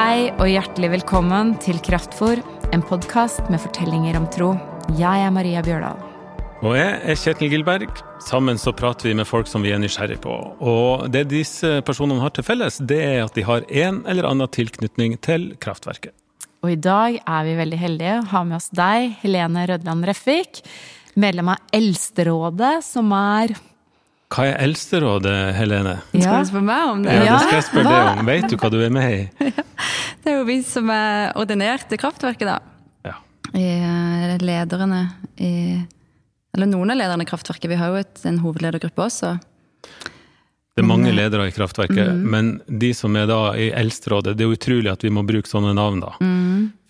Hei og hjertelig velkommen til Kraftfor, en podkast med fortellinger om tro. Jeg er Maria Bjørdal. Og jeg er Kjetil Gilberg. Sammen så prater vi med folk som vi er nysgjerrig på. Og det disse personene har til felles, det er at de har en eller annen tilknytning til kraftverket. Og i dag er vi veldig heldige å ha med oss deg, Helene Rødland Refvik, medlem av Eldsterådet, som er Hva er Eldsterådet, Helene? Skal du spørre meg om det? Ja, Ja, det skal jeg spørre deg om. Vet du hva du er med i? Det er jo vi som er ordinert til kraftverket, da. Ja. I eh, lederne i Eller noen av lederne i kraftverket. Vi har jo et, en hovedledergruppe også. Det er mange ledere i kraftverket, men de som er da i Eldsterådet, det er jo utrolig at vi må bruke sånne navn, da.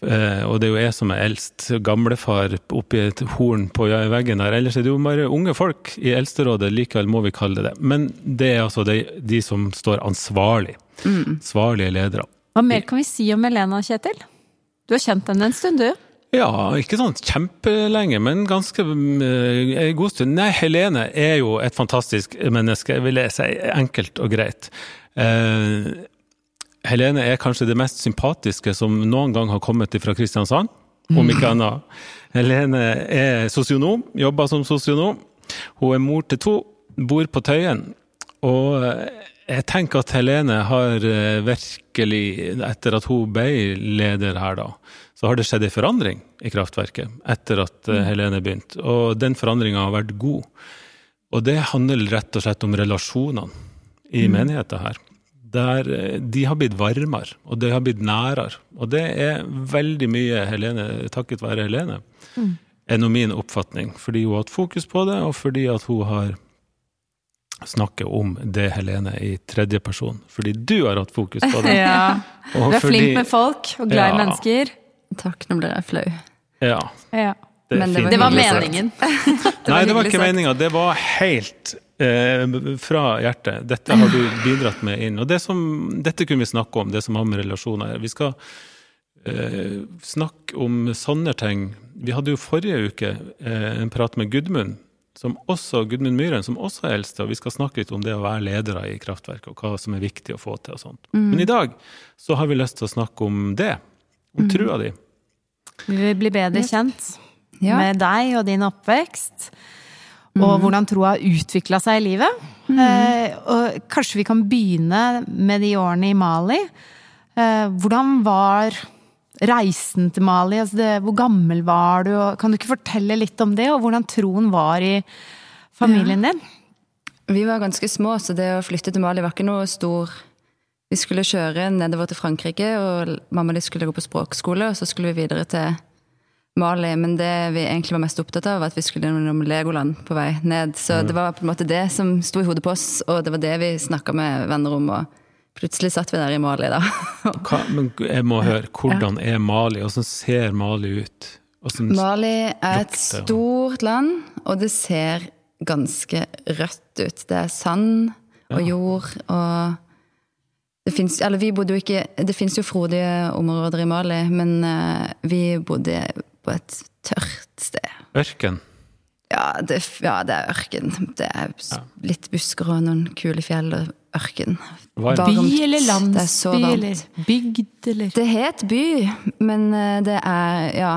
Eh, og det er jo jeg som er eldst. Gamlefar oppi et horn på veggen der. Ellers er det jo bare unge folk i Eldsterådet, likevel må vi kalle det det. Men det er altså de, de som står ansvarlig. Ansvarlige ledere. Hva mer kan vi si om Helena, Kjetil? Du har kjent henne en stund, du. Ja, ikke sånn kjempelenge, men ganske eh, en god stund. Nei, Helene er jo et fantastisk menneske, vil jeg si. Enkelt og greit. Eh, Helene er kanskje det mest sympatiske som noen gang har kommet fra Kristiansand, om ikke annet. Helene er sosionom, jobber som sosionom. Hun er mor til to, bor på Tøyen. Og eh, jeg tenker at Helene har eh, virkelig, etter at hun ble leder her, da, så har det skjedd en forandring i kraftverket etter at mm. Helene begynte. Og den forandringa har vært god. Og det handler rett og slett om relasjonene i menigheten her. Der eh, de har blitt varmere, og de har blitt nærere. Og det er veldig mye Helene, takket være Helene, er nå min oppfatning. Fordi hun har hatt fokus på det, og fordi at hun har snakket om det, Helene, i tredje person. Fordi du har hatt fokus på det. Ja. Og Du er fordi- flink med folk og glad i Ja. mennesker. Takk, nå blir jeg flau. Ja, Ja. det, Men det var Det var meningen. det. Nei, det var ikke meninga. Det var helt eh, fra hjertet. Dette har du bidratt med inn. Og det som, dette kunne vi snakke om, det som har med relasjoner Vi skal eh, snakke om sånne ting. Vi hadde jo forrige uke eh, en prat med Gudmund, som også, Gudmund Myhren, som også er eldste, og vi skal snakke litt om det å være ledere i kraftverket, og hva som er viktig å få til og sånt. Men i dag så har vi lyst til å snakke om det. Om trua di. Vi vil bli bedre kjent Ja. med deg og din oppvekst. Og hvordan troa har utvikla seg i livet. Eh, og kanskje vi kan begynne med de årene i Mali. Eh, hvordan var reisen til Mali? Altså det, hvor gammel var du? Og, kan du ikke fortelle litt om det, og hvordan troen var i familien din? Vi var ganske små, så det å flytte til Mali var ikke noe stor Vi skulle kjøre nedover til Frankrike, og mamma og de skulle gå på språkskole, og så skulle vi videre til Mali. Men det vi egentlig var mest opptatt av, var at vi skulle gjennom Legoland på vei ned. Så det var på en måte det som sto i hodet på oss, og det var det vi snakka med venner om. og Plutselig satt vi der i Mali, da. Hva, men jeg må høre, hvordan er Mali? Hvordan ser Mali ut? Hvordan- Mali er et stort land, og det ser ganske rødt ut. Det er sand og jord og det finnes, eller vi bodde jo ikke Det fins jo frodige områder i Mali, men eh, vi bodde på et tørt sted. Ørken? Ja, det, ja, det er ørken. Det er litt busker og noen kule fjell og ørken. Varmt. By eller Det er så landsby eller bygd eller Det het by, men eh, det er Ja,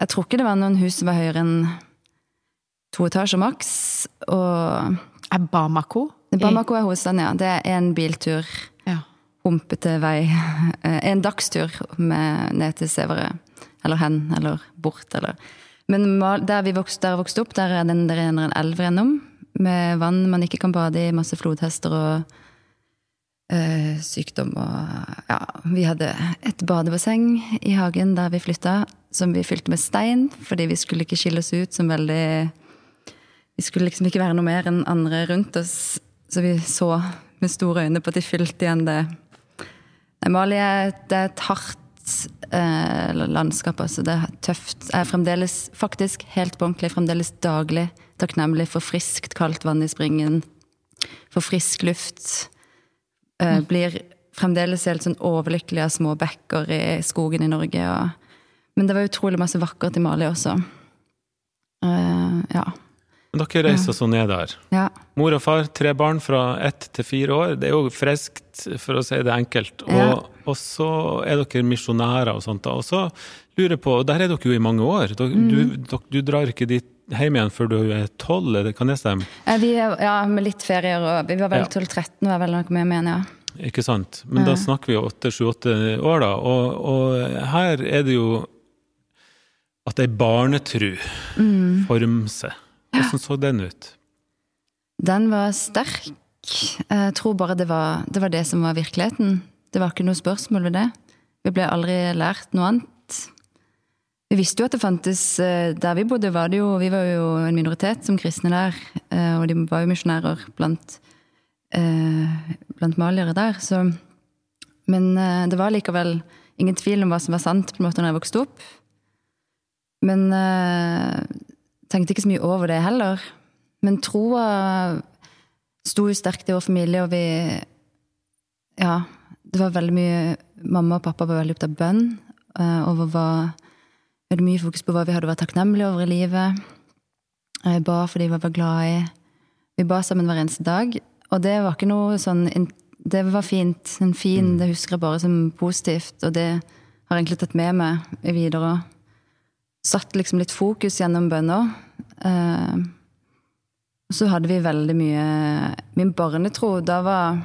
jeg tror ikke det var noen hus som var høyere enn to etasjer maks. Og Er Bamako? Bamako er hovedstaden, ja. Det er en biltur. Humpete vei. eh, En dagstur ned til Severe. Eller hen, eller bort, eller Men der vi vokste, der vokste opp, der er det der er en elv gjennom. Med vann man ikke kan bade i, masse flodhester og øh, sykdom og Ja, vi hadde et badebasseng i hagen der vi flytta, som vi fylte med stein, fordi vi skulle ikke skille oss ut som veldig Vi skulle liksom ikke være noe mer enn andre rundt oss, så vi så med store øyne på at de fylte igjen det. Mali er, det er et hardt eh, landskap, altså. Det er tøft. Jeg er fremdeles, faktisk helt på ordentlig, fremdeles daglig takknemlig for friskt, kaldt vann i springen. For frisk luft. Eh, blir fremdeles helt sånn overlykkelig av små bekker i skogen i Norge. Og, men det var utrolig masse vakkert i Mali også. Eh, ja. Men dere reiser så ned der. Ja. Mor og far, tre barn fra ett til fire år. Det er jo friskt, for å si det enkelt. Og, Ja. og så er dere misjonærer og sånt. Og så lurer jeg på, og der er dere jo i mange år. Dere, Mm. du, du drar ikke dit hjem igjen før du er tolv, kan det stemme? Eh, Vi, ja, med litt ferier og Vi var vel Ja. 12-13 var vel noe med igjen, ja. Ikke sant? Men da snakker vi jo åtte, sju, åtte år, da. Og, og her er det jo at ei barnetru Mm. former seg. Hvordan så den ut? Den var sterk. Jeg tror bare det var, det var det som var virkeligheten. Det var ikke noe spørsmål ved det. Vi ble aldri lært noe annet. Vi visste jo at det fantes eh, Der vi bodde, var det jo Vi var jo en minoritet som kristne der. eh, Og de var jo misjonærer blant, eh, blant maliere der. Så Men det var likevel ingen tvil om hva som var sant på en måte når jeg vokste opp. Men tenkte ikke så mye over det heller. Men troa sto jo sterkt i vår familie, og vi Ja, det var veldig mye Mamma og pappa var veldig opptatt av bønn. Over hva var, vi hadde mye fokus på hva vi hadde vært takknemlige over i livet. Jeg ba fordi vi var glad i. Vi ba sammen hver eneste dag. Og det var ikke noe sånn Det var fint. En fin, Det husker jeg bare som positivt, og det har jeg egentlig tatt med meg videre. Satt liksom litt fokus gjennom bønna. Eh, så hadde vi veldig mye Min barnetro, da var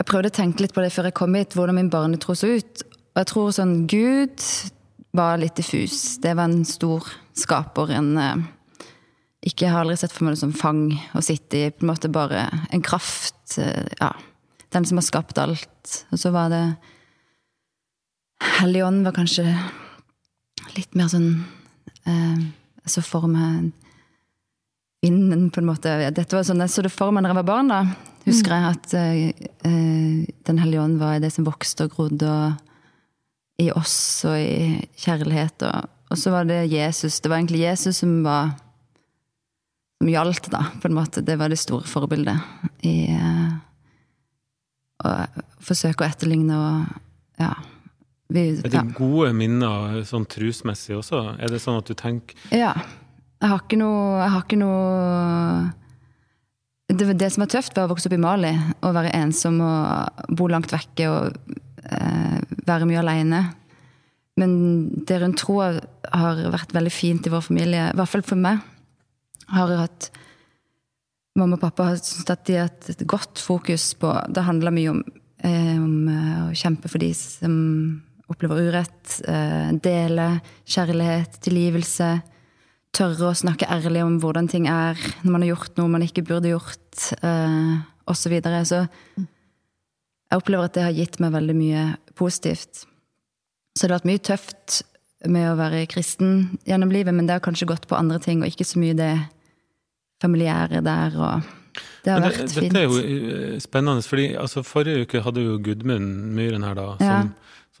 Jeg prøvde å tenke litt på det før jeg kom hit, hvordan min barnetro så ut. Og jeg tror sånn Gud var litt diffus. Det var en stor skaper. En eh, Ikke jeg har aldri sett for meg noe som fang å sitte i. På en måte bare en kraft. eh, Ja. Den som har skapt alt. Og så var det Helligånd var kanskje litt mer sånn eh, så for meg vinden, på en måte. Dette var sånn, Jeg så det for meg da jeg var barn. da. Husker jeg at eh, eh, Den hellige ånd var det som vokste og grodde og i oss og i kjærlighet. Og, og så var det Jesus. Det var egentlig Jesus som var som gjaldt, da, på en måte. Det var det store forbildet i eh, å forsøke å etterligne og ja. Vi, Er det gode minner sånn trusmessig også? Er det sånn at du tenker Ja. Jeg har ikke noe Jeg har ikke noe det, det som var tøft, var å vokse opp i Mali og være ensom og bo langt vekke og eh, være mye aleine. Men det rundt troa har vært veldig fint i vår familie, i hvert fall for meg. Har hatt Mamma og pappa har syntes at de har hatt et godt fokus på Det handler mye om, eh, om eh, å kjempe for de som opplever urett. Eh, dele kjærlighet, tilgivelse. Tørre å snakke ærlig om hvordan ting er når man har gjort noe man ikke burde gjort, eh, osv. Så, videre. så jeg opplever at det har gitt meg veldig mye positivt. Så det har vært mye tøft med å være kristen gjennom livet, men det har kanskje gått på andre ting, og ikke så mye det familiære der. og Det har det, vært fint. Dette er jo eh, spennende, fordi altså, forrige uke hadde jo Gudmund Myhren her, da, Ja.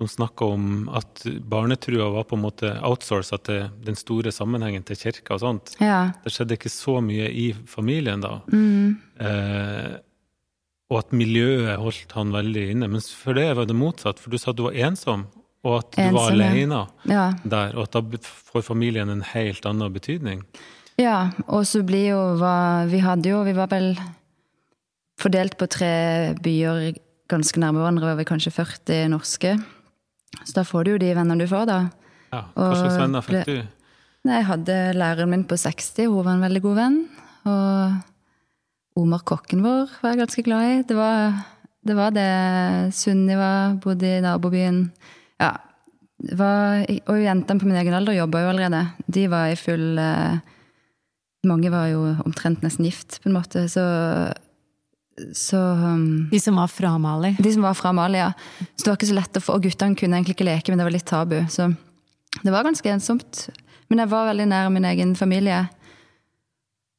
Som, snakka om at barnetrua var på en måte outsourca til den store sammenhengen til kirka og sånt. Ja. Det skjedde ikke så mye i familien da. Mm. Eh, og at miljøet holdt han veldig inne. Mens for det var det motsatt, for du sa at du var ensom, og at du var Ensom, alene ja. der, og at da får familien en helt annen betydning. Ja, og så blir jo hva Vi hadde jo Vi var vel fordelt på tre byer ganske nærme hverandre. Var vi kanskje 40 norske. Så da får du jo de venner du får, da. Ja, Hva slags venner fikk du? Nei, Jeg hadde læreren min på 60, hun var en veldig god venn. Og Omar kokken vår var jeg ganske glad i. Det var det. Var det. Sunniva bodde i nabobyen. Ja. Var, og jentene på min egen alder jobba jo allerede. De var i full eh, Mange var jo omtrent nesten gift, på en måte. Så, så um, De som var fra Mali. De som var fra Mali, ja. Så det var ikke så lett å få Og guttene kunne egentlig ikke leke, men det var litt tabu. Så det var ganske ensomt. Men jeg var veldig nær min egen familie.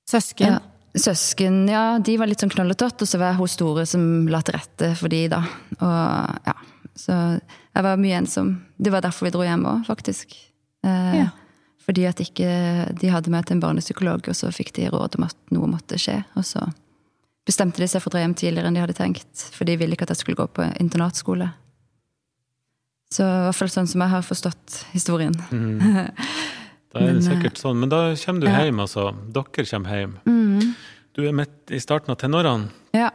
Søsken. Ja. Søsken, ja, de var litt sånn knolletått, og så var jeg hun store som la til rette for de, da. Og ja, så jeg var mye ensom. Det var derfor vi dro hjem òg, faktisk. Eh, Ja. Fordi at ikke de hadde meg til en barnepsykolog, og så fikk de råd om at noe måtte skje. Og så bestemte de seg for å dra hjem tidligere enn de hadde tenkt, for de ville ikke at jeg skulle gå på internatskole. Så i hvert fall sånn som jeg har forstått historien. Da er det eh, sikkert sånn. Men da kommer du ja. hjem, altså. Dere kommer hjem. Mm. Du er midt i starten av tenårene. Ja.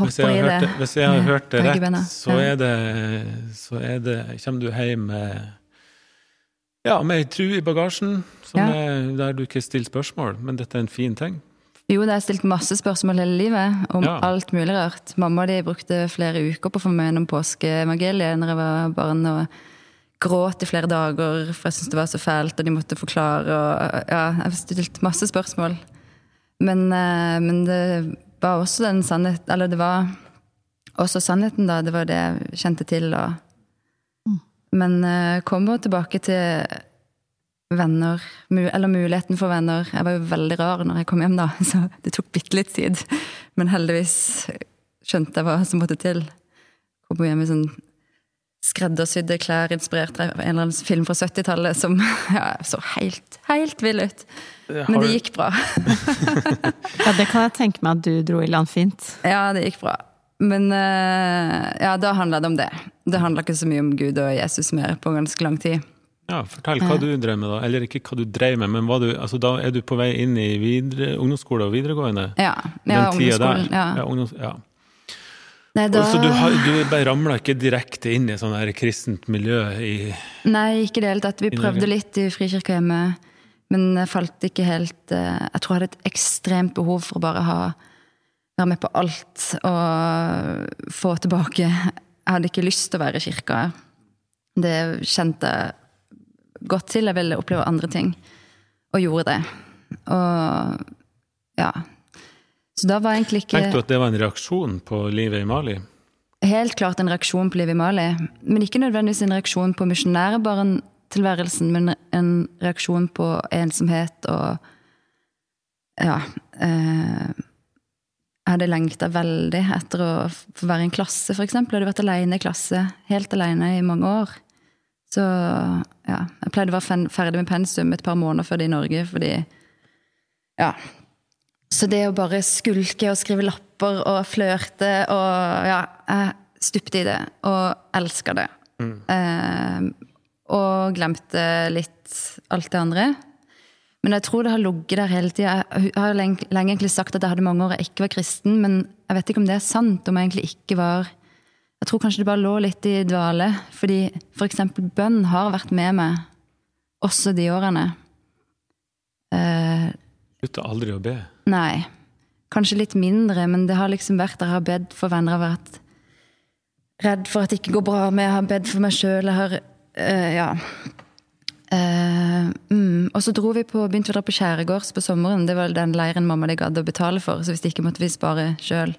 Hvis jeg har hørt det, hvis jeg har hørt det rett, så er det Så er det Kommer du hjem med Ja, med ei tru i bagasjen, som Ja. er der du ikke stiller spørsmål, men dette er en fin ting. Jo, det har stilt masse spørsmål hele livet om Ja. alt mulig rart. Mamma og de brukte flere uker på å få meg gjennom påskeevangeliet når jeg var barn, og gråt i flere dager, for jeg syntes det var så fælt, og de måtte forklare, og ja, jeg har stilt masse spørsmål. Men, eh, men det var også den sannheten eller det var også sannheten, da. Det var det jeg kjente til, og Men eh, kommer tilbake til venner, eller muligheten for venner. Jeg var jo veldig rar når jeg kom hjem, da, så det tok bitte litt tid. Men heldigvis skjønte jeg hva som måtte til. Kom hjem i sånn skreddersydde klær inspirert av en eller annen film fra 70-tallet som ja, så helt, helt vill ut. Men det gikk bra. Ja, det kan jeg tenke meg at du dro i land fint. Ja, det gikk bra. Men eh, ja, da handla det om det. Det handla ikke så mye om Gud og Jesus mer på ganske lang tid. Ja, Fortell hva du drev med, da. Eller ikke hva du drev med, men du, altså, da er du på vei inn i videre, ungdomsskole og videregående? Ja, ja Den tida der. Ja. Ja, ungdoms, ja. Nei, da, Så du, har, du bare ramla ikke direkte inn i sånn her kristent miljø i nei, ikke i det hele tatt. Vi prøvde litt i Frikirkehjemmet, men jeg falt ikke helt eh, Jeg tror jeg hadde et ekstremt behov for å bare ha være med på alt og få tilbake Jeg hadde ikke lyst til å være i kirka. Det kjente jeg godt til. Jeg ville oppleve andre ting, og gjorde det. Og ja. Så da var egentlig ikke Tenkte du at det var en reaksjon på livet i Mali? helt klart en reaksjon på livet i Mali. Men ikke nødvendigvis en reaksjon på misjonærbarntilværelsen, men en reaksjon på ensomhet og Ja. Eh, jeg hadde lengta veldig etter å få være i en klasse, f.eks. Jeg hadde vært alene i klasse, helt alene i mange år. Så ja, jeg pleide å være ferdig med pensum et par måneder før det i Norge, fordi Ja. Så det å bare skulke og skrive lapper og flørte og Ja, jeg stupte i det og elska det. Eh, og glemte litt alt det andre. Men jeg tror det har ligget der hele tida. Jeg har lenge, lenge egentlig sagt at jeg hadde mange år jeg ikke var kristen, men jeg vet ikke om det er sant. Om jeg egentlig ikke var Jeg tror kanskje det bare lå litt i dvale. Fordi for eksempel bønn har vært med meg også de årene. Eh, Slutta aldri å be. Nei. Kanskje litt mindre, men det har liksom vært der jeg har bedt for venner. Jeg har vært redd for at det ikke går bra med. Jeg har bedt for meg sjøl. Jeg har eh, Ja. Eh, mm. Og så dro vi på, begynte vi å dra på skjærgårds på sommeren. Det var den leiren mamma de gadd å betale for, så hvis ikke måtte vi spare sjøl.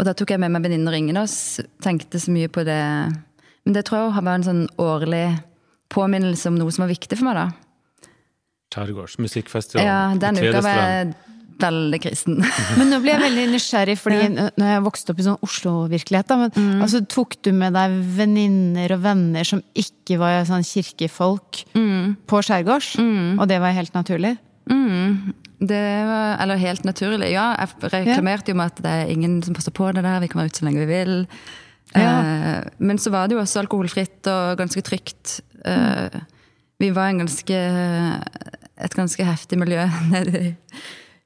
Og da tok jeg med meg venninnen og ingen oss tenkte så mye på det. Men det tror jeg har vært en sånn årlig påminnelse om noe som var viktig for meg, da. Skjærgårds musikkfestival Ja, den uka var jeg veldig kristen. Men nå blir jeg veldig nysgjerrig, fordi når jeg vokste opp i sånn Oslo-virkelighet, da, men, Mm. altså, tok du med deg venninner og venner som ikke var sånn kirkefolk Mm. på skjærgårds? Og det var helt naturlig? Mm. Det var, eller helt naturlig. Ja, jeg reklamerte jo med at det er ingen som passer på det der, vi kan være ute så lenge vi vil. Ja. Eh, men så var det jo også alkoholfritt og ganske trygt. Eh, vi var en ganske, et ganske heftig miljø nede i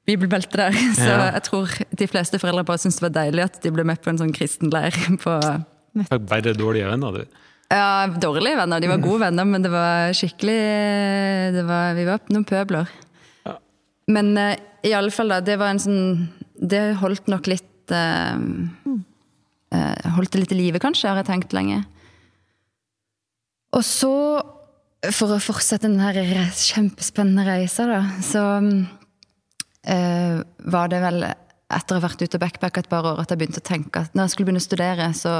bibelbeltet der. Så jeg tror de fleste foreldre bare syntes det var deilig at de ble med på en sånn kristen leir. på... Fikk bare dårlige venner, du. Ja, dårlige venner. De var gode venner, men det var skikkelig det var, Vi var noen pøbler. Men uh, i alle fall, da. Det var en sånn Det holdt nok litt eh, uh, Holdt det litt i live, kanskje, har jeg tenkt lenge. Og så, for å fortsette den her kjempespennende reisa, da, så var det vel etter å ha vært ute og backpacka et par år at jeg begynte å tenke at når jeg skulle begynne å studere, så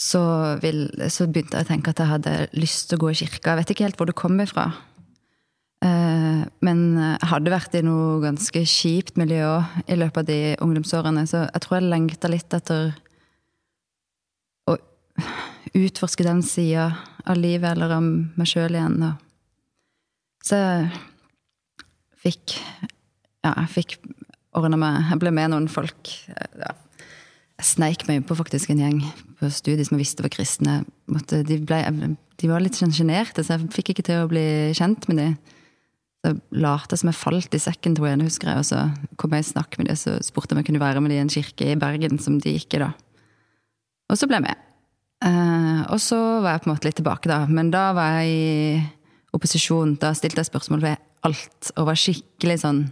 så, vil, så begynte jeg å tenke at jeg hadde lyst til å gå i kirka. Jeg vet ikke helt hvor det kom ifra. Eh, men jeg hadde vært i noe ganske kjipt miljø i løpet av de ungdomsårene, så jeg tror jeg lengta litt etter å utforske den sida av livet, eller av meg sjøl igjen. Så jeg fikk Ja, jeg fikk ordna meg Jeg ble med noen folk. Ja, Jeg sneik meg på faktisk en gjeng på studiet som jeg visste var kristne. De, ble, de, var litt sånn sjenerte, så jeg fikk ikke til å bli kjent med dem. Så jeg som jeg falt i sekken, tror jeg, husker jeg. Og så kom jeg i snakk med dem, så spurte om jeg kunne være med dem i en kirke i Bergen, som de gikk i da. Og så ble jeg med. Uh, og så var jeg på en måte litt tilbake, da. Men da var jeg i opposisjon. Da stilte jeg spørsmål ved alt, og var skikkelig sånn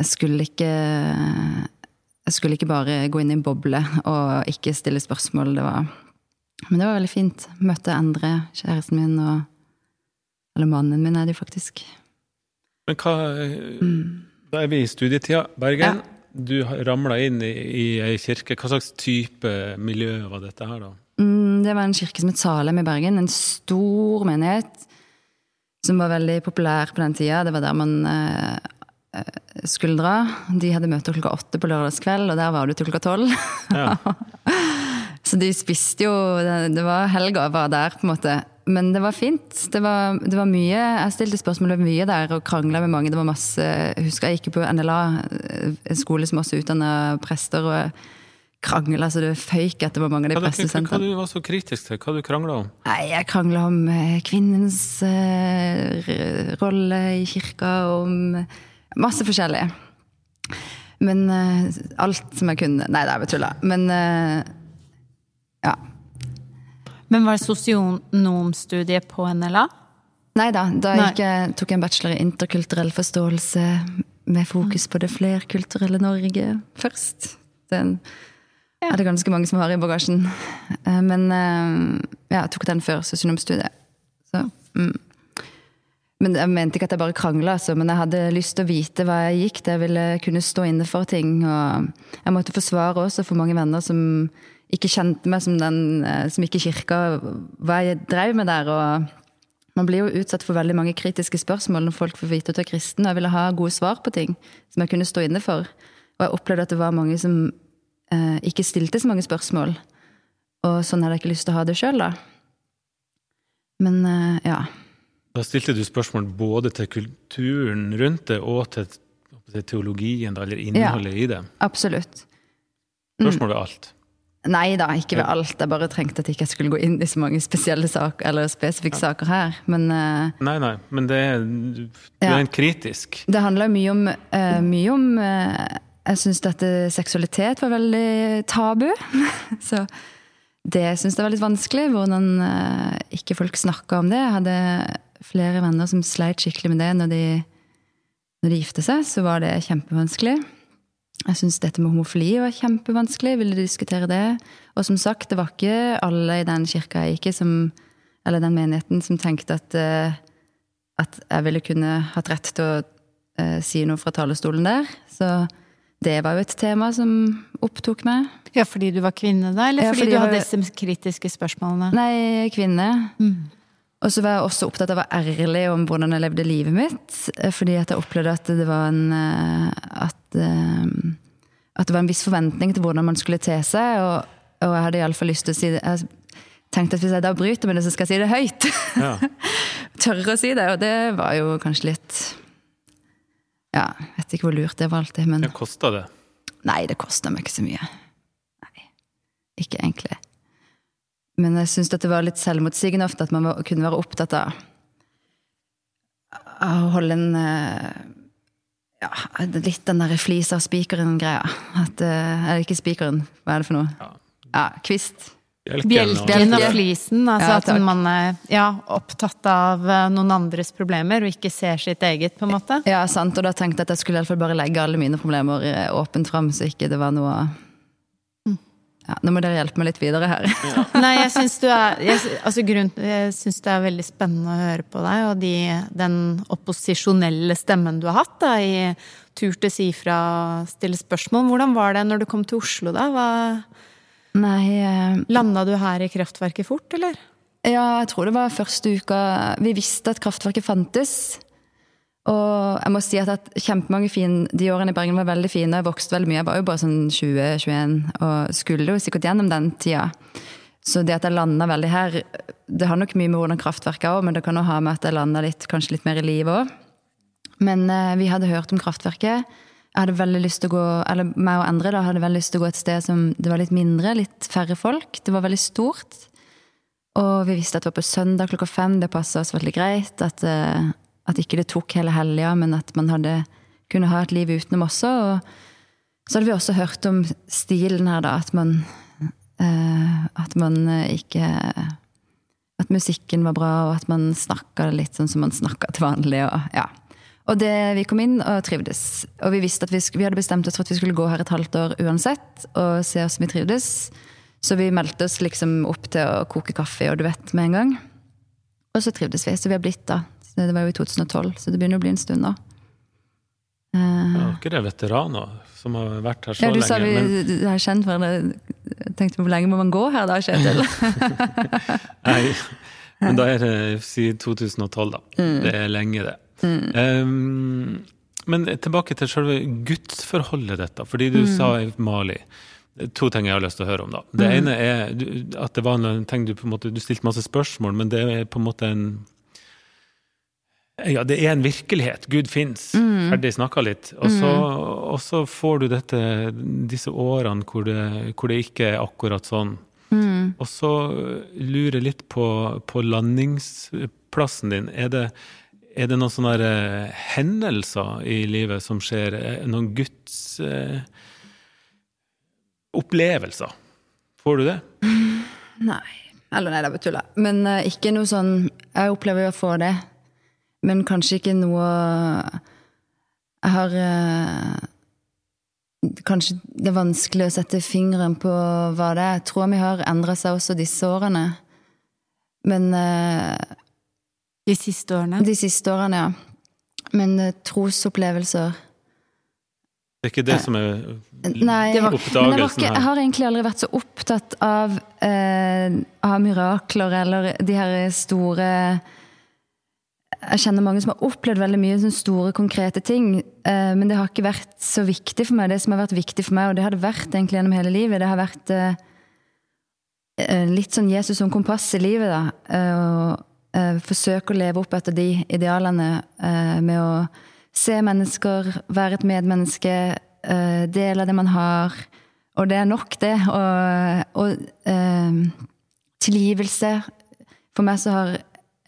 Jeg skulle ikke Jeg skulle ikke bare gå inn i en boble og ikke stille spørsmål. Det var Men det var veldig fint. Møtte Endre, kjæresten min, og Eller mannen min er det jo faktisk. Men hva mm. Da er vi i studietida. Bergen. Ja. Du ramla inn i, i ei kirke. Hva slags type miljø var dette her, da? Mm, det var en kirke som het Salem i Bergen. En stor menighet som var veldig populær på den tida. Det var der man eh, skulle dra. De hadde møte klokka åtte på lørdagskveld, og der var du til klokka tolv. Ja. Så de spiste jo Det var helga var der, på en måte. Men det var fint. Det var, det var mye Jeg stilte spørsmål om mye der og krangla med mange. Det var masse Jeg husker jeg gikk på NLA, en skole som også utdanna prester. og krangla så det føyk var mange av de prestesentrene. Hva, hva du var så kritisk til? Hva du krangla om? Nei, Jeg krangla om eh, kvinnens uh, rolle i kirka, om masse forskjellig. Men uh, alt som jeg kunne Nei, det er bare tulla. Men uh, ja. Men var det sosionomstudiet på NLA? Nei da. Da Nei. Jeg tok jeg en bachelor i interkulturell forståelse med fokus på det flerkulturelle Norge først. Den ja. er det ganske mange som har i bagasjen. Eh, men eh, ja, jeg tok den før sosionomstudiet. Så, mm. Men Jeg mente ikke at jeg bare krangla, altså, men jeg hadde lyst til å vite hva jeg gikk. Jeg ville kunne stå inne for ting. Og jeg måtte forsvare også for mange venner som ikke kjente meg som den eh, som gikk i kirka, hva jeg drev med der. og Man blir jo utsatt for veldig mange kritiske spørsmål når folk får vite at du er kristen. Og jeg ville ha gode svar på ting som jeg kunne stå inne for. Og jeg opplevde at det var mange som eh, ikke stilte så mange spørsmål. Og sånn hadde jeg ikke lyst til å ha det sjøl, da. Men eh, ja. Da stilte du spørsmål både til kulturen rundt det og til, til teologien, eller innholdet ja, i det? Absolutt. Mm. Spørsmål ved alt? Nei da, ikke ved alt. Jeg bare trengte at jeg ikke skulle gå inn i så mange spesielle saker, eller spesifikke ja. saker her. Men uh, Nei, nei, men det er, du ja. er en kritisk. Det handler mye om, uh, mye om uh, Jeg syns dette seksualitet var veldig tabu. så det syns jeg var litt vanskelig. Hvordan ikke folk snakka om det. Jeg hadde flere venner som sleit skikkelig med det når de, når de gifte seg. Så var det kjempevanskelig. Jeg syns dette med homofili var kjempevanskelig. Ville diskutere det. Og som sagt, det var ikke alle i den kirka jeg gikk i, eller den menigheten, som tenkte at, uh, at jeg ville kunne hatt rett til å uh, si noe fra talerstolen der. Så det var jo et tema som opptok meg. Ja, Fordi du var kvinne da, eller ja, fordi, fordi, du hadde disse kritiske spørsmålene? Nei, kvinne. Mm. Og så var jeg også opptatt av å være ærlig om hvordan jeg levde livet mitt. Eh, fordi at jeg opplevde at det var en At Eh, at det var en viss forventning til hvordan man skulle te seg. Og, og jeg hadde iallfall lyst til å si det. Jeg tenkte at hvis jeg da bryter med det, så skal jeg si det høyt. Ja. Tørre å si det. Og det var jo kanskje litt Ja, vet ikke hvor lurt det var alltid, men Det kosta det? Nei, det kosta meg ikke så mye. Nei. Ikke egentlig. Men jeg syns det var litt selvmotsigende ofte at man kunne være opptatt av å holde en eh, ja, litt den der flisa av spikeren-greia. At uh, Er det ikke spikeren? Hva er det for noe? Ja, ja kvist. Bjelken og flisen. Altså ja, at man er ja, opptatt av eh, noen andres problemer og ikke ser sitt eget, på en måte. Ja, sant. Og da tenkte jeg at jeg skulle i hvert fall bare legge alle mine problemer eh, åpent fram, så ikke det var noe ja, nå må dere hjelpe meg litt videre her. Ja. Nei, jeg syns du er jeg, altså grunn, jeg synes det er veldig spennende å høre på deg, og de, den opposisjonelle stemmen du har hatt da, i tur til si fra, stille spørsmål. Hvordan var det når du kom til Oslo, da? Hva, Nei eh, Landa du her i kraftverket fort, eller? Ja, jeg tror det var første uka Vi visste at kraftverket fantes. Og jeg må si at, at kjempemange fine, De årene i Bergen var veldig fine. Jeg vokste veldig mye. Jeg var jo bare sånn 20-21 og skulle jo sikkert gjennom den tida. Så det at jeg landa veldig her, det har nok mye med hvordan kraftverket er òg, men det kan òg ha med at jeg landa kanskje litt mer i livet òg. Men eh, vi hadde hørt om kraftverket. jeg hadde veldig lyst til å gå, eller meg og Endre da, hadde veldig lyst til å gå et sted som det var litt mindre, litt færre folk. Det var veldig stort. Og vi visste at det var på søndag klokka fem. Det passa oss veldig greit. At, uh, at ikke det tok hele helga, men at man hadde kunne ha et liv utenom også. Og så hadde vi også hørt om stilen her, da. At man, uh, at man ikke At musikken var bra, og at man snakka litt sånn som man snakka til vanlig. og ja. Og det, vi kom inn og trivdes. Og vi vi, vi, hadde bestemt oss for at vi skulle gå her et halvt år uansett, og se hvordan vi trivdes. Så vi meldte oss liksom opp til å koke kaffe og du vet med en gang. Og så trivdes vi. Så vi har blitt da. Det var jo i 2012, så det begynner å bli en stund nå. Uh, ja, ikke det veteraner som har vært her så lenge? ja, du lenge? Sa vi men... er kjent for det. Jeg tenkte hvor lenge må man gå her da, Kjetil? Nei, men da er det siden 2012, da. Mm. Det er lenge, det. Mm. Um, men tilbake til selve gudsforholdet ditt, fordi du mm. sa Mali To ting jeg har lyst til å høre om. da. Det mm. ene er at det var en ting du på en måte, du stilte masse spørsmål, men det er på en måte en ja, det er en virkelighet. Gud fins. Mm. Ferdig snakka litt. Og så, mm. og så, får du dette, disse årene hvor det, hvor det ikke er akkurat sånn. Mm. Og så lurer jeg litt på, på landingsplassen din. Er det, er det noen sånne uh, hendelser i livet som skjer? Eh, noen Guds eh, opplevelser? Får du det? Nei. Eller nei, det bare tulla. Men uh, ikke noe sånn Jeg opplever jo å få det. Men kanskje ikke noe Jeg har Kanskje det er vanskelig å sette fingeren på hva det er. Jeg tror vi har endra seg også disse årene. Men de siste årene? De siste årene, ja. Men uh, trosopplevelser Det er ikke det som er Nei, oppdagelsen her? Jeg har egentlig aldri vært så opptatt av, eh, av mirakler eller de her store jeg kjenner mange som har opplevd veldig mye sånne store, konkrete ting. Eh, men det har ikke vært så viktig for meg. Det som har vært viktig for meg, og det har det vært egentlig gjennom hele livet, det har vært eh, litt sånn Jesus som kompass i livet. da. Eh, eh, forsøke å leve opp etter de idealene eh, med å se mennesker, være et medmenneske, eh, dele det man har. Og det er nok, det. Og, og eh, tilgivelse. For meg så har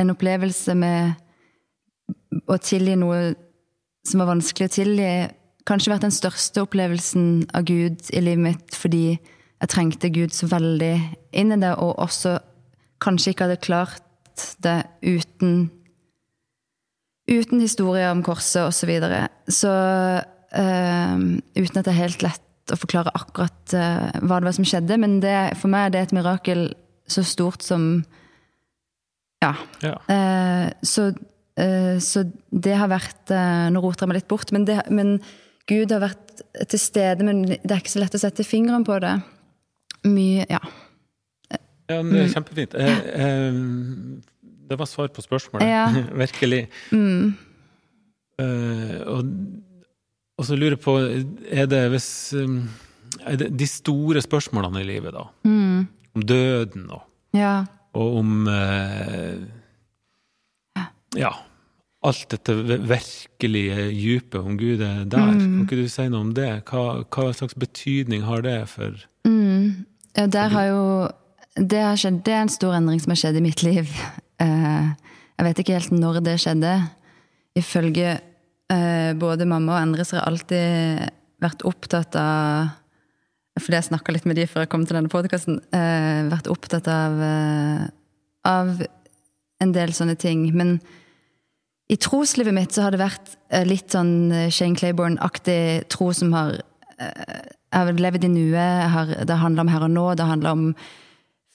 en opplevelse med å tilgi noe som var vanskelig å tilgi, kanskje vært den største opplevelsen av Gud i livet mitt fordi jeg trengte Gud så veldig inn i det, og også kanskje ikke hadde klart det uten Uten historier om korset osv. Så, videre. så øh, uten at det er helt lett å forklare akkurat øh, hva det var som skjedde. Men det, for meg er det et mirakel så stort som Ja. ja. Uh, så, så, det har vært Nå roter jeg meg litt bort, men, det, men Gud har vært til stede, men det er ikke så lett å sette fingeren på det. Mye Ja. Ja, det er mm. kjempefint. Eh, eh, det var svar på spørsmålet. Ja. Virkelig. Mm. Eh, og, og, så lurer jeg på Er det hvis er det De store spørsmålene i livet, da. Mm. Om døden og, ja. og om eh, Ja. Alt dette virkelige dypet, om Gud er der. Mm. Kan ikke du si noe om det? Hva, hva slags betydning har det for mm. Ja, der har jo det, skjedd, det, er en stor endring som har skjedd i mitt liv. Eh, jeg vet ikke helt når det skjedde. Ifølge eh, både mamma og andre så har jeg alltid vært opptatt av Fordi jeg snakka litt med de før jeg kom til denne podkasten. Eh, vært opptatt av, av en del sånne ting. Men i troslivet mitt så har det vært litt sånn Shane Claiborne-aktig tro som har Jeg har levd i nuet. Det handler om her og nå. Det handler om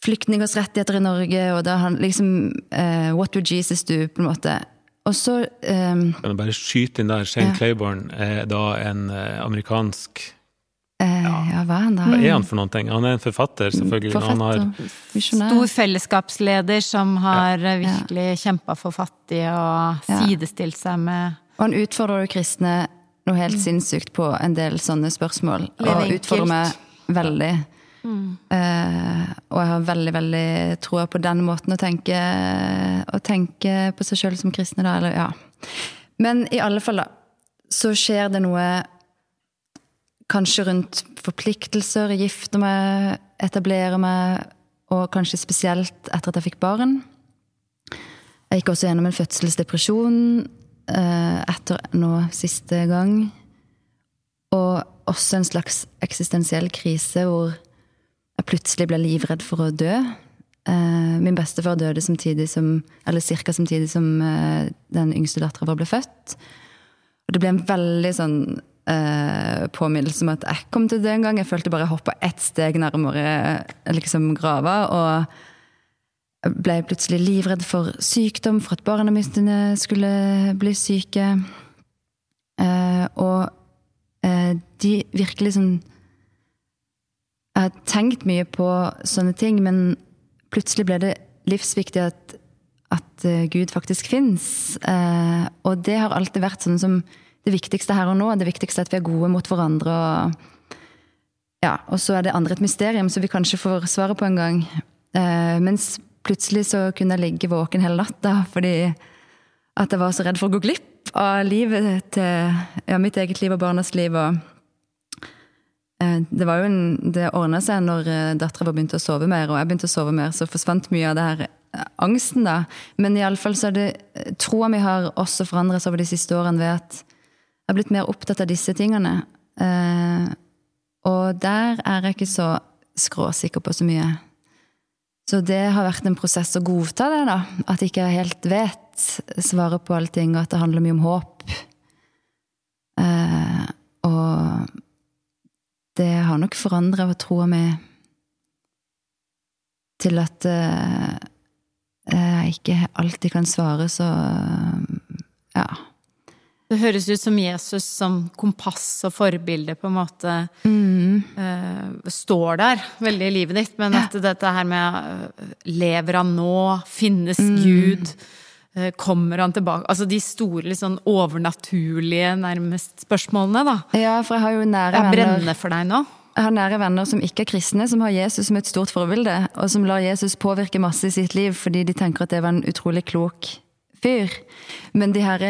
flyktningers rettigheter i Norge, og det handler liksom uh, What would Jesus do? på en måte. Og så um, Kan jeg bare skyte inn der? Shane ja. Claiborne er da en amerikansk ja. ja, hva er han da? Hva er han for noen ting? Han er en forfatter, selvfølgelig. Forfatter, har, stor fellesskapsleder som har ja. virkelig ja. kjempa for fattige og sidestilt seg med Og han utfordrer jo kristne noe helt mm. sinnssykt på en del sånne spørsmål. og utfordrer meg veldig. Mm. Uh, og jeg har veldig veldig troa på den måten å tenke, å tenke på seg sjøl som kristne, da. Eller, ja. Men i alle fall, da, så skjer det noe kanskje rundt forpliktelser, gifte meg, etablere meg, og kanskje spesielt etter at jeg fikk barn. Jeg gikk også gjennom en fødselsdepresjon eh, etter nå siste gang. Og også en slags eksistensiell krise hvor jeg plutselig ble livredd for å dø. Eh, min bestefar døde samtidig som, eller ca. samtidig som eh, den yngste dattera vår ble født. Og det ble en veldig sånn eh, påminnelse om at jeg kom til det en gang. Jeg følte bare jeg hoppa ett steg nærmere eh, liksom grava. Og ble plutselig livredd for sykdom, for at barna mine skulle bli syke. Eh, og eh, de virkelig sånn Jeg har tenkt mye på sånne ting, men plutselig ble det livsviktig at, at eh, Gud faktisk fins. Eh, og det har alltid vært sånn som det viktigste her og nå. Det viktigste er at vi er gode mot hverandre. Og, ja, og så er det andre et mysterium som vi kanskje får svaret på en gang. Eh, mens plutselig så kunne jeg ligge våken hele natta fordi at jeg var så redd for å gå glipp av livet til ja, mitt eget liv og barnas liv. og det var jo en, det ordna seg når dattera vår begynte å sove mer, og jeg begynte å sove mer, så forsvant mye av det her angsten, da. Men iallfall så er det troa mi har også forandret seg over de siste årene ved at jeg har blitt mer opptatt av disse tingene. Eh, og der er jeg ikke så skråsikker på så mye. Så det har vært en prosess å godta det, da. At jeg ikke helt vet svaret på alle ting, og at det handler mye om håp. Eh, og det har nok forandra troa mi til at uh, jeg ikke alltid kan svare så ja. Det høres ut som Jesus som kompass og forbilde på en måte mm. uh, står der veldig i livet ditt, men at dette her med uh, Lever han nå? Finnes mm. Gud? Uh, kommer han tilbake? Altså de store, litt sånn overnaturlige, nærmest spørsmålene, da. Ja, for jeg har jo nære venner Jeg brenner for deg nå? Jeg har nære venner som ikke er kristne, som har Jesus som et stort forbilde, og som lar Jesus påvirke masse i sitt liv fordi de tenker at det var en utrolig klok fyr. Men de her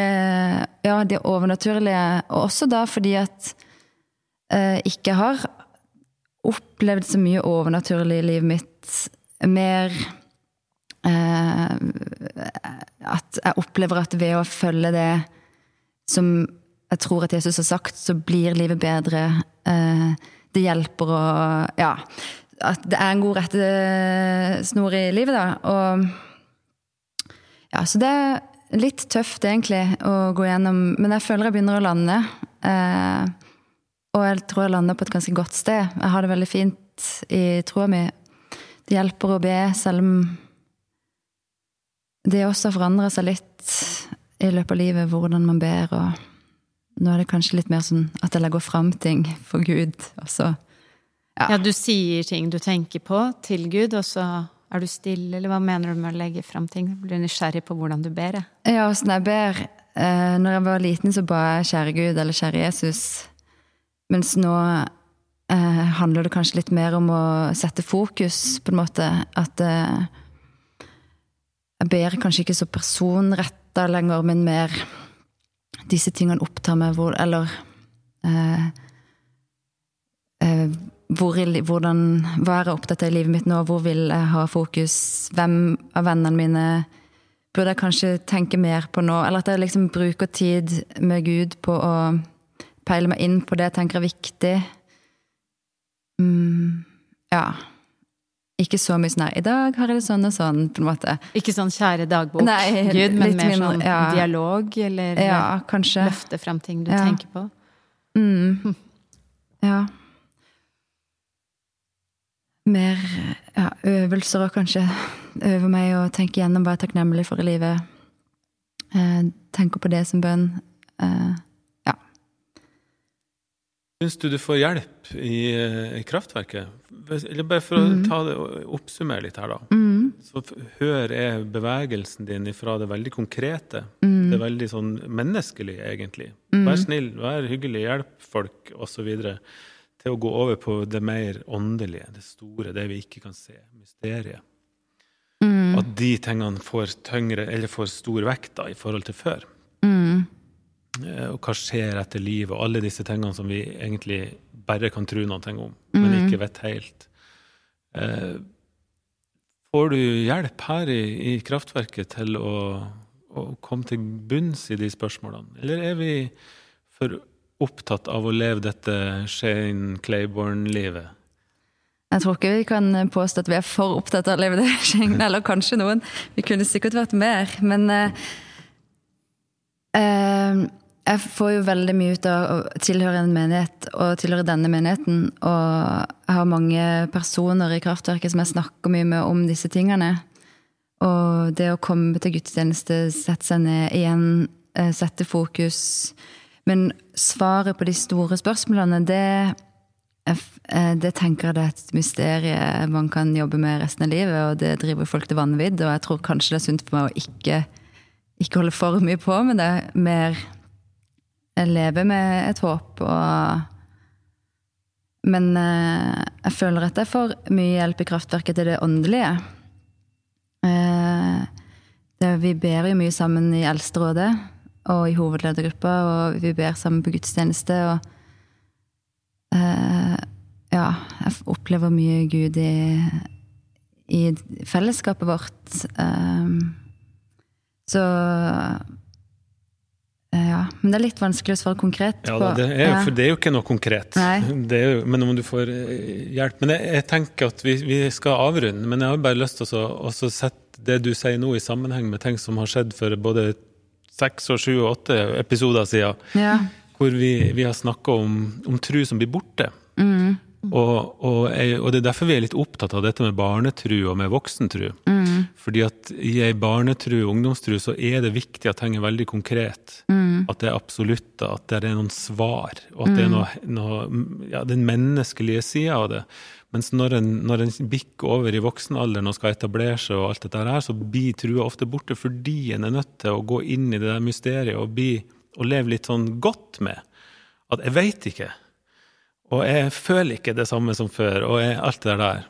ja, de overnaturlige, og også da fordi at jeg eh, ikke har opplevd så mye overnaturlig i livet mitt. Mer eh, at jeg opplever at ved å følge det som jeg tror at Jesus har sagt, så blir livet bedre. Eh, det hjelper å Ja. At det er en god rettesnor i livet, da. Og Ja, så det er litt tøft, egentlig, å gå gjennom Men jeg føler jeg begynner å lande. Eh, og jeg tror jeg lander på et ganske godt sted. Jeg har det veldig fint i troa mi. Det hjelper å be, selv om det også har forandra seg litt i løpet av livet, hvordan man ber. og nå er det kanskje litt mer sånn at jeg legger fram ting for Gud, og ja. ja. du sier ting du tenker på til Gud, og så er du stille, eller hva mener du med å legge fram ting? Blir du nysgjerrig på hvordan du ber? Ja, åssen jeg ber. Eh, når jeg var liten, så ba jeg 'Kjære Gud' eller 'Kjære Jesus'. Mens nå eh, handler det kanskje litt mer om å sette fokus, på en måte. At eh, jeg ber kanskje ikke så personretta lenger, men mer disse tingene opptar meg, hvor, eller eh, eh, hvor, hvordan, Hva er jeg opptatt av i livet mitt nå? Hvor vil jeg ha fokus? Hvem av vennene mine burde jeg kanskje tenke mer på nå? Eller at jeg liksom bruker tid med Gud på å peile meg inn på det jeg tenker er viktig. Mm, ja ikke så mye sånn 'I dag har jeg det sånn og sånn', på en måte. Ikke sånn 'kjære dagbok', Nei, Gud, men mer mindre, sånn ja. dialog, eller ja, løfte frem ting du ja. tenker på? Mm. Ja. Mer ja, øvelser og kanskje øve meg å tenke gjennom hva jeg er takknemlig for i livet. Eh, tenker på det som bønn. Eh, Syns du du får hjelp i, eh, i kraftverket? Eller bare for mm. å ta det oppsummere litt her, da. Mm. Så hør er bevegelsen din ifra det veldig konkrete, mm. det veldig sånn menneskelige, egentlig. Mm. Vær snill, vær hyggelig, hjelp folk, osv. Til å gå over på det mer åndelige, det store, det vi ikke kan se, mysteriet. Mm. At de tingene får tyngre, eller får stor vekt da, i forhold til før. Mm. Eh, og hva skjer etter livet, og alle disse tingene som vi egentlig bare kan tro noe om, men Mm. ikke vet helt. Eh, får du hjelp her i, i kraftverket til å, å komme til bunns i de spørsmålene, eller er vi for opptatt av å leve dette Shane Claiborne-livet? Jeg tror ikke vi kan påstå at vi er for opptatt av å leve det Shane, eller kanskje noen. Vi kunne sikkert vært mer, men uh, uh, jeg får jo veldig mye ut av å tilhøre en menighet, og tilhøre denne menigheten. Og jeg har mange personer i Kraftverket som jeg snakker mye med om disse tingene. Og det å komme til gudstjeneste, sette seg ned igjen, eh, sette fokus Men svaret på de store spørsmålene, det Eh, Det tenker jeg det er et mysterium man kan jobbe med resten av livet, og det driver folk til vanvidd. Og jeg tror kanskje det er sunt for meg å ikke, ikke holde for mye på med det. Mer leve med et håp og Men eh, jeg føler at jeg får mye hjelp i kraftverket til det åndelige. Eh, vi ber jo mye sammen i Eldsterådet og i hovedledergruppa, og vi ber sammen på gudstjeneste. og Eh, ja, jeg opplever mye Gud i, i fellesskapet vårt. Um, så eh, ja. Men det er litt vanskelig å svare konkret på. Ja, det er, for det er jo ikke noe konkret. Det jo, men om du får eh, hjelp Men jeg, jeg tenker at vi, vi skal avrunde, men jeg har bare lyst til å sette det du sier nå, i sammenheng med ting som har skjedd for både seks og sju og åtte episoder siden, Ja. hvor vi, vi har snakka om, om tru som blir borte. Mm. Og, og, jeg, og det er derfor vi er litt opptatt av dette med barnetru og med voksentru. Mm. Fordi at i ei barnetru, og ungdomstru, så er det viktig at ting er veldig konkret. Mm. At det er absolutter, at det er noen svar, og at det er noe, noe ja, den menneskelige sida av det. Mens når en, når en bikker over i voksenalderen og skal etablere seg, og alt dette her, så blir trua ofte borte fordi en er nødt til å gå inn i det der mysteriet og, bli, og leve litt sånn godt med. At jeg veit ikke. Og jeg føler ikke det samme som før, og jeg, alt det der.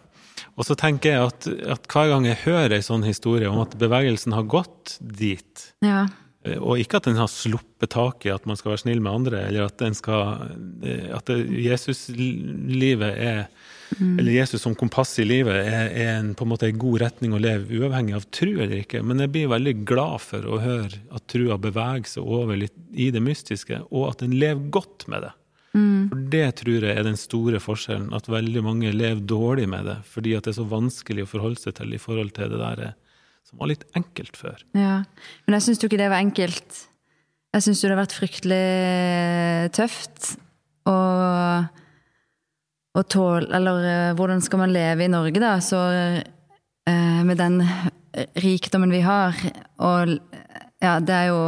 Og så tenker jeg at, at hver gang jeg hører ei sånn historie om at bevegelsen har gått dit, ja. Eh, og ikke at den har sluppet tak i at man skal være snill med andre, eller at den skal eh, At Jesus-livet er Eller Jesus som kompass i livet er, er en, på en måte en god retning å leve, uavhengig av tru eller ikke. Men jeg blir veldig glad for å høre at trua beveger seg over litt i det mystiske, og at den lever godt med det. For det tror jeg er den store forskjellen, at veldig mange lever dårlig med det, fordi at det er så vanskelig å forholde seg til i forhold til det der eh, som var litt enkelt før. Ja. Men jeg syns jo ikke det var enkelt. Jeg syns jo det har vært fryktelig tøft. Og, å tåle Eller eh, hvordan skal man leve i Norge, da? Så eh, med den rikdommen vi har, og ja, det er jo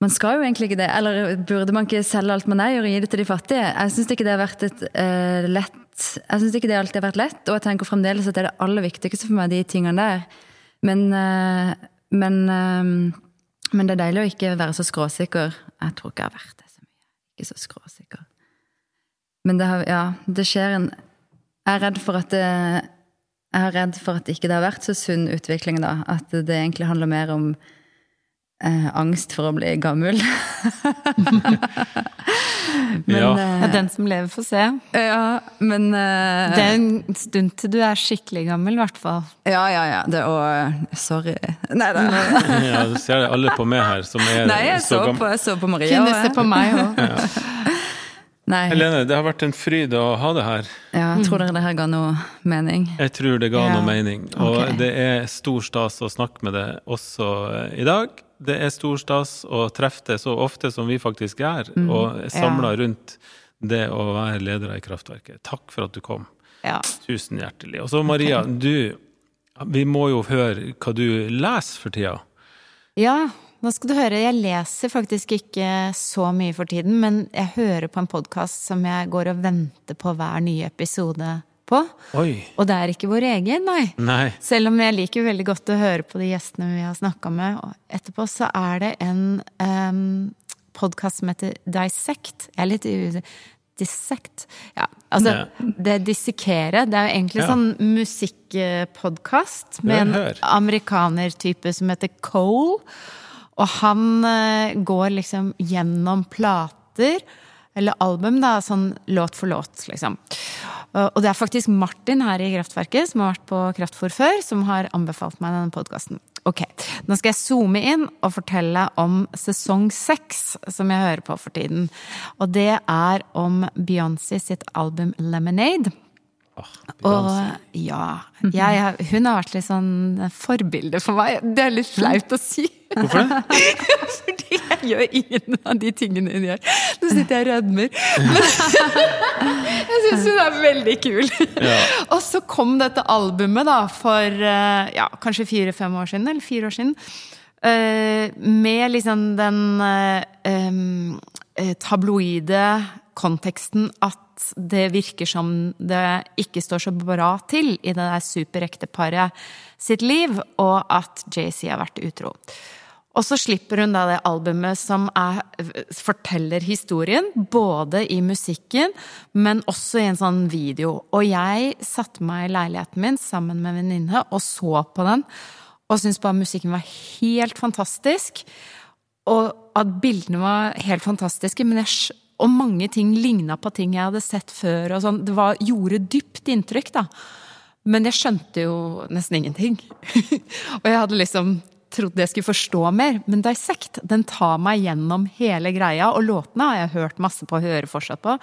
Man skal jo egentlig ikke det. Eller burde man ikke selge alt man eier og gi det til de fattige? Jeg syns ikke det har vært et uh, lett Jeg syns ikke det alltid har vært lett, og jeg tenker fremdeles at det er det aller viktigste for meg, de tingene der. Men, uh, men, uh, men det er deilig å ikke være så skråsikker. Jeg tror ikke jeg har vært det så mye. Ikke så skråsikker. Men det, har, ja, det skjer en Jeg er redd for at det Jeg er redd for at ikke det har vært så sunn utvikling, da. At det egentlig handler mer om eh, angst for å bli gammel. men, Ja. Eh, den som lever, får se. ja, men eh, Det er en stund til du er skikkelig gammel, i hvert fall. Ja, ja, ja. Det, og Sorry. Nei da. Ja, du ser alle på meg her som er Nei, jeg så, gammel. på, jeg så på Maria. Kunne se på meg òg. Nei. Helene, det har vært en fryd å ha det her. Ja, tror dere det her ga noe mening? Jeg tror det ga Ja. noe mening. Og okay. det er stor stas å snakke med deg også eh, i dag. Det er stor stas å treffe det så ofte som vi faktisk gjør, Mm. og samla rundt det å være leder i Kraftverket. Takk for at du kom. Ja. Tusen hjertelig. Og så Maria, du Vi må jo høre hva du leser for tida. ja, nå skal du høre. Jeg leser faktisk ikke så mye for tiden, men jeg hører på en podkast som jeg går og venter på hver nye episode på. Oi. Og det er ikke vår egen, nei. Nei. Selv om jeg liker veldig godt å høre på de gjestene vi har snakka med og etterpå, så er det en um, podkast som heter Dissect. Jeg er litt. Dissect? Ja, altså Det dissekere. Det er jo egentlig Ja. sånn musikkpodkast med Hør, en hør. amerikanertype som heter Cole. Og han uh, går liksom gjennom plater eller album, da, sånn låt for låt, liksom. Og det er faktisk Martin her i Kraftverket, som har vært på Kraftfôr før, som har anbefalt meg denne podkasten. Ok, nå skal jeg zoome inn og fortelle om sesong seks, som jeg hører på for tiden. Og det er om Beyoncé sitt album Lemonade. Og ja, jeg, hun har vært litt sånn forbilde for meg. Det er litt flaut å si. Hvorfor det? Fordi jeg gjør ingen av de tingene hun gjør. Nå sitter jeg og rødmer. Men jeg syns hun er veldig kul. Ja. Og så kom dette albumet da for eh, ja, kanskje fire-fem år siden, eller fire år siden. eh, Med liksom den eh, tabloide konteksten at det virker som det ikke står så bra til i det der superekteparet sitt liv, og at JC har vært utro. Og så slipper hun da det albumet som er, forteller historien, både i musikken, men også i en sånn video. Og jeg satte meg i leiligheten min sammen med en venninne og så på den, og syntes bare musikken var helt fantastisk. Og at bildene var helt fantastiske, men jeg, og mange ting ligna på ting jeg hadde sett før. og sånn. Det var, gjorde dypt inntrykk, da. Men jeg skjønte jo nesten ingenting. og jeg hadde liksom trodde jeg skulle forstå mer. Men Dissect den tar meg gjennom hele greia, og låtene har jeg hørt masse på og hører fortsatt på.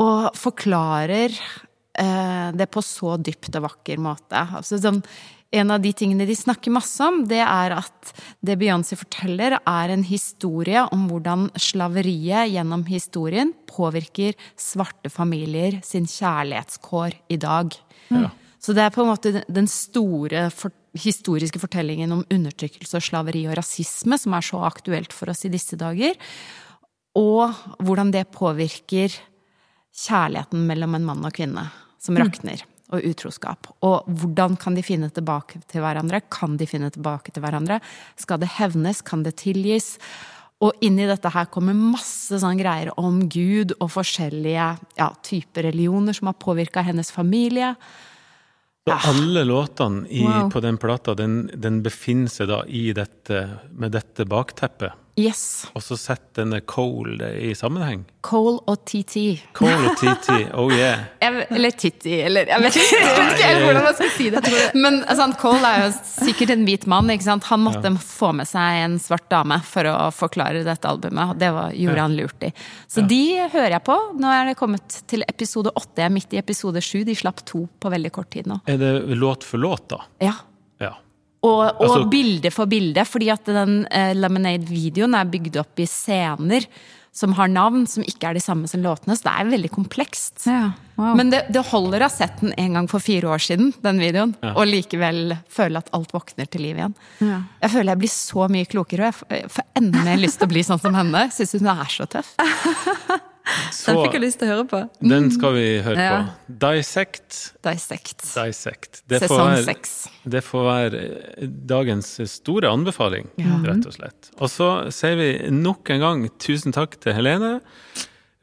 Og forklarer eh, det på så dypt og vakker måte. Altså, sånn, en av de tingene de snakker masse om, det er at det Beyoncé forteller, er en historie om hvordan slaveriet gjennom historien påvirker svarte familier sin kjærlighetskår i dag. Ja. Så det er på en måte den store for historiske fortellingen om undertrykkelse og slaveri og rasisme som er så aktuelt for oss i disse dager. Og hvordan det påvirker kjærligheten mellom en mann og kvinne som rakner. Og utroskap. Og hvordan kan de finne tilbake til hverandre? Kan de finne tilbake til hverandre? Skal det hevnes? Kan det tilgis? Og inni dette her kommer masse sånn greier om Gud og forskjellige ja, typer religioner som har påvirka hennes familie. Så alle låtene i, Wow. på den plata, den, den befinner seg da i dette, med dette bakteppet. Yes. Og så sett denne Cole det i sammenheng. Cole og TT. Cole og TT, oh yeah. Jeg, eller Titti, eller jeg vet, ikke- jeg vet ikke helt hvordan man skal si det. Men altså, Cole er jo sikkert en hvit mann. ikke sant? Han måtte få med seg en svart dame for å forklare dette albumet. og Det var, gjorde han lurt i. Så de hører jeg på. Nå er det kommet til episode åtte. Jeg er midt i episode sju. De slapp to på veldig kort tid nå. Er det låt for låt, da? Ja. Og, og Altså- bilde for bilde, fordi at den eh, Lemonade-videoen er bygd opp i scener som har navn som ikke er de samme som låtene, så det er veldig komplekst. Ja, wow. Men det, det holder å ha sett den en gang for fire år siden, den videoen, Ja. og likevel føle at alt våkner til liv igjen. Ja. Jeg føler jeg blir så mye klokere, og jeg får enda mer lyst til å bli sånn som henne. Syns hun er så tøff. Så Den fikk jeg lyst til å høre på. den skal vi høre Ja. på. Dissect. Dissect. Dissect. Det får Sesong være, seks. det får være eh, dagens store anbefaling, rett og slett. Og så sier vi nok en gang tusen takk til Helene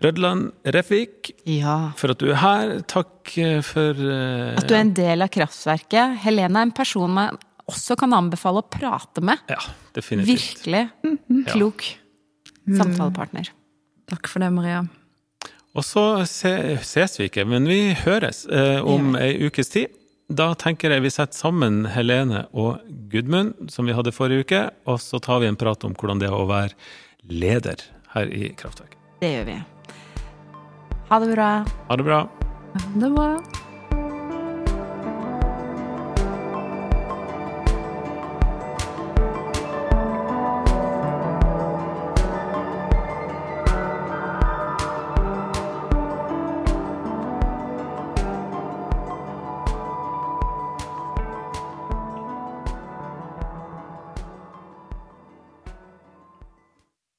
Rødland Refvik Ja. for at du er her. Takk eh, for uh, At du er en del av kraftverket. Helene er en person man også kan anbefale å prate med. Ja, definitivt. Virkelig klok samtalepartner. Takk for det, Maria. Og så se, ses vi ikke, men vi høres eh, om ei ukes tid. Da tenker jeg vi setter sammen Helene og Gudmund, som vi hadde forrige uke, og så tar vi en prat om hvordan det er å være leder her i Kraftverk. Det gjør vi. Ha det bra. Ha det bra. Ha Det var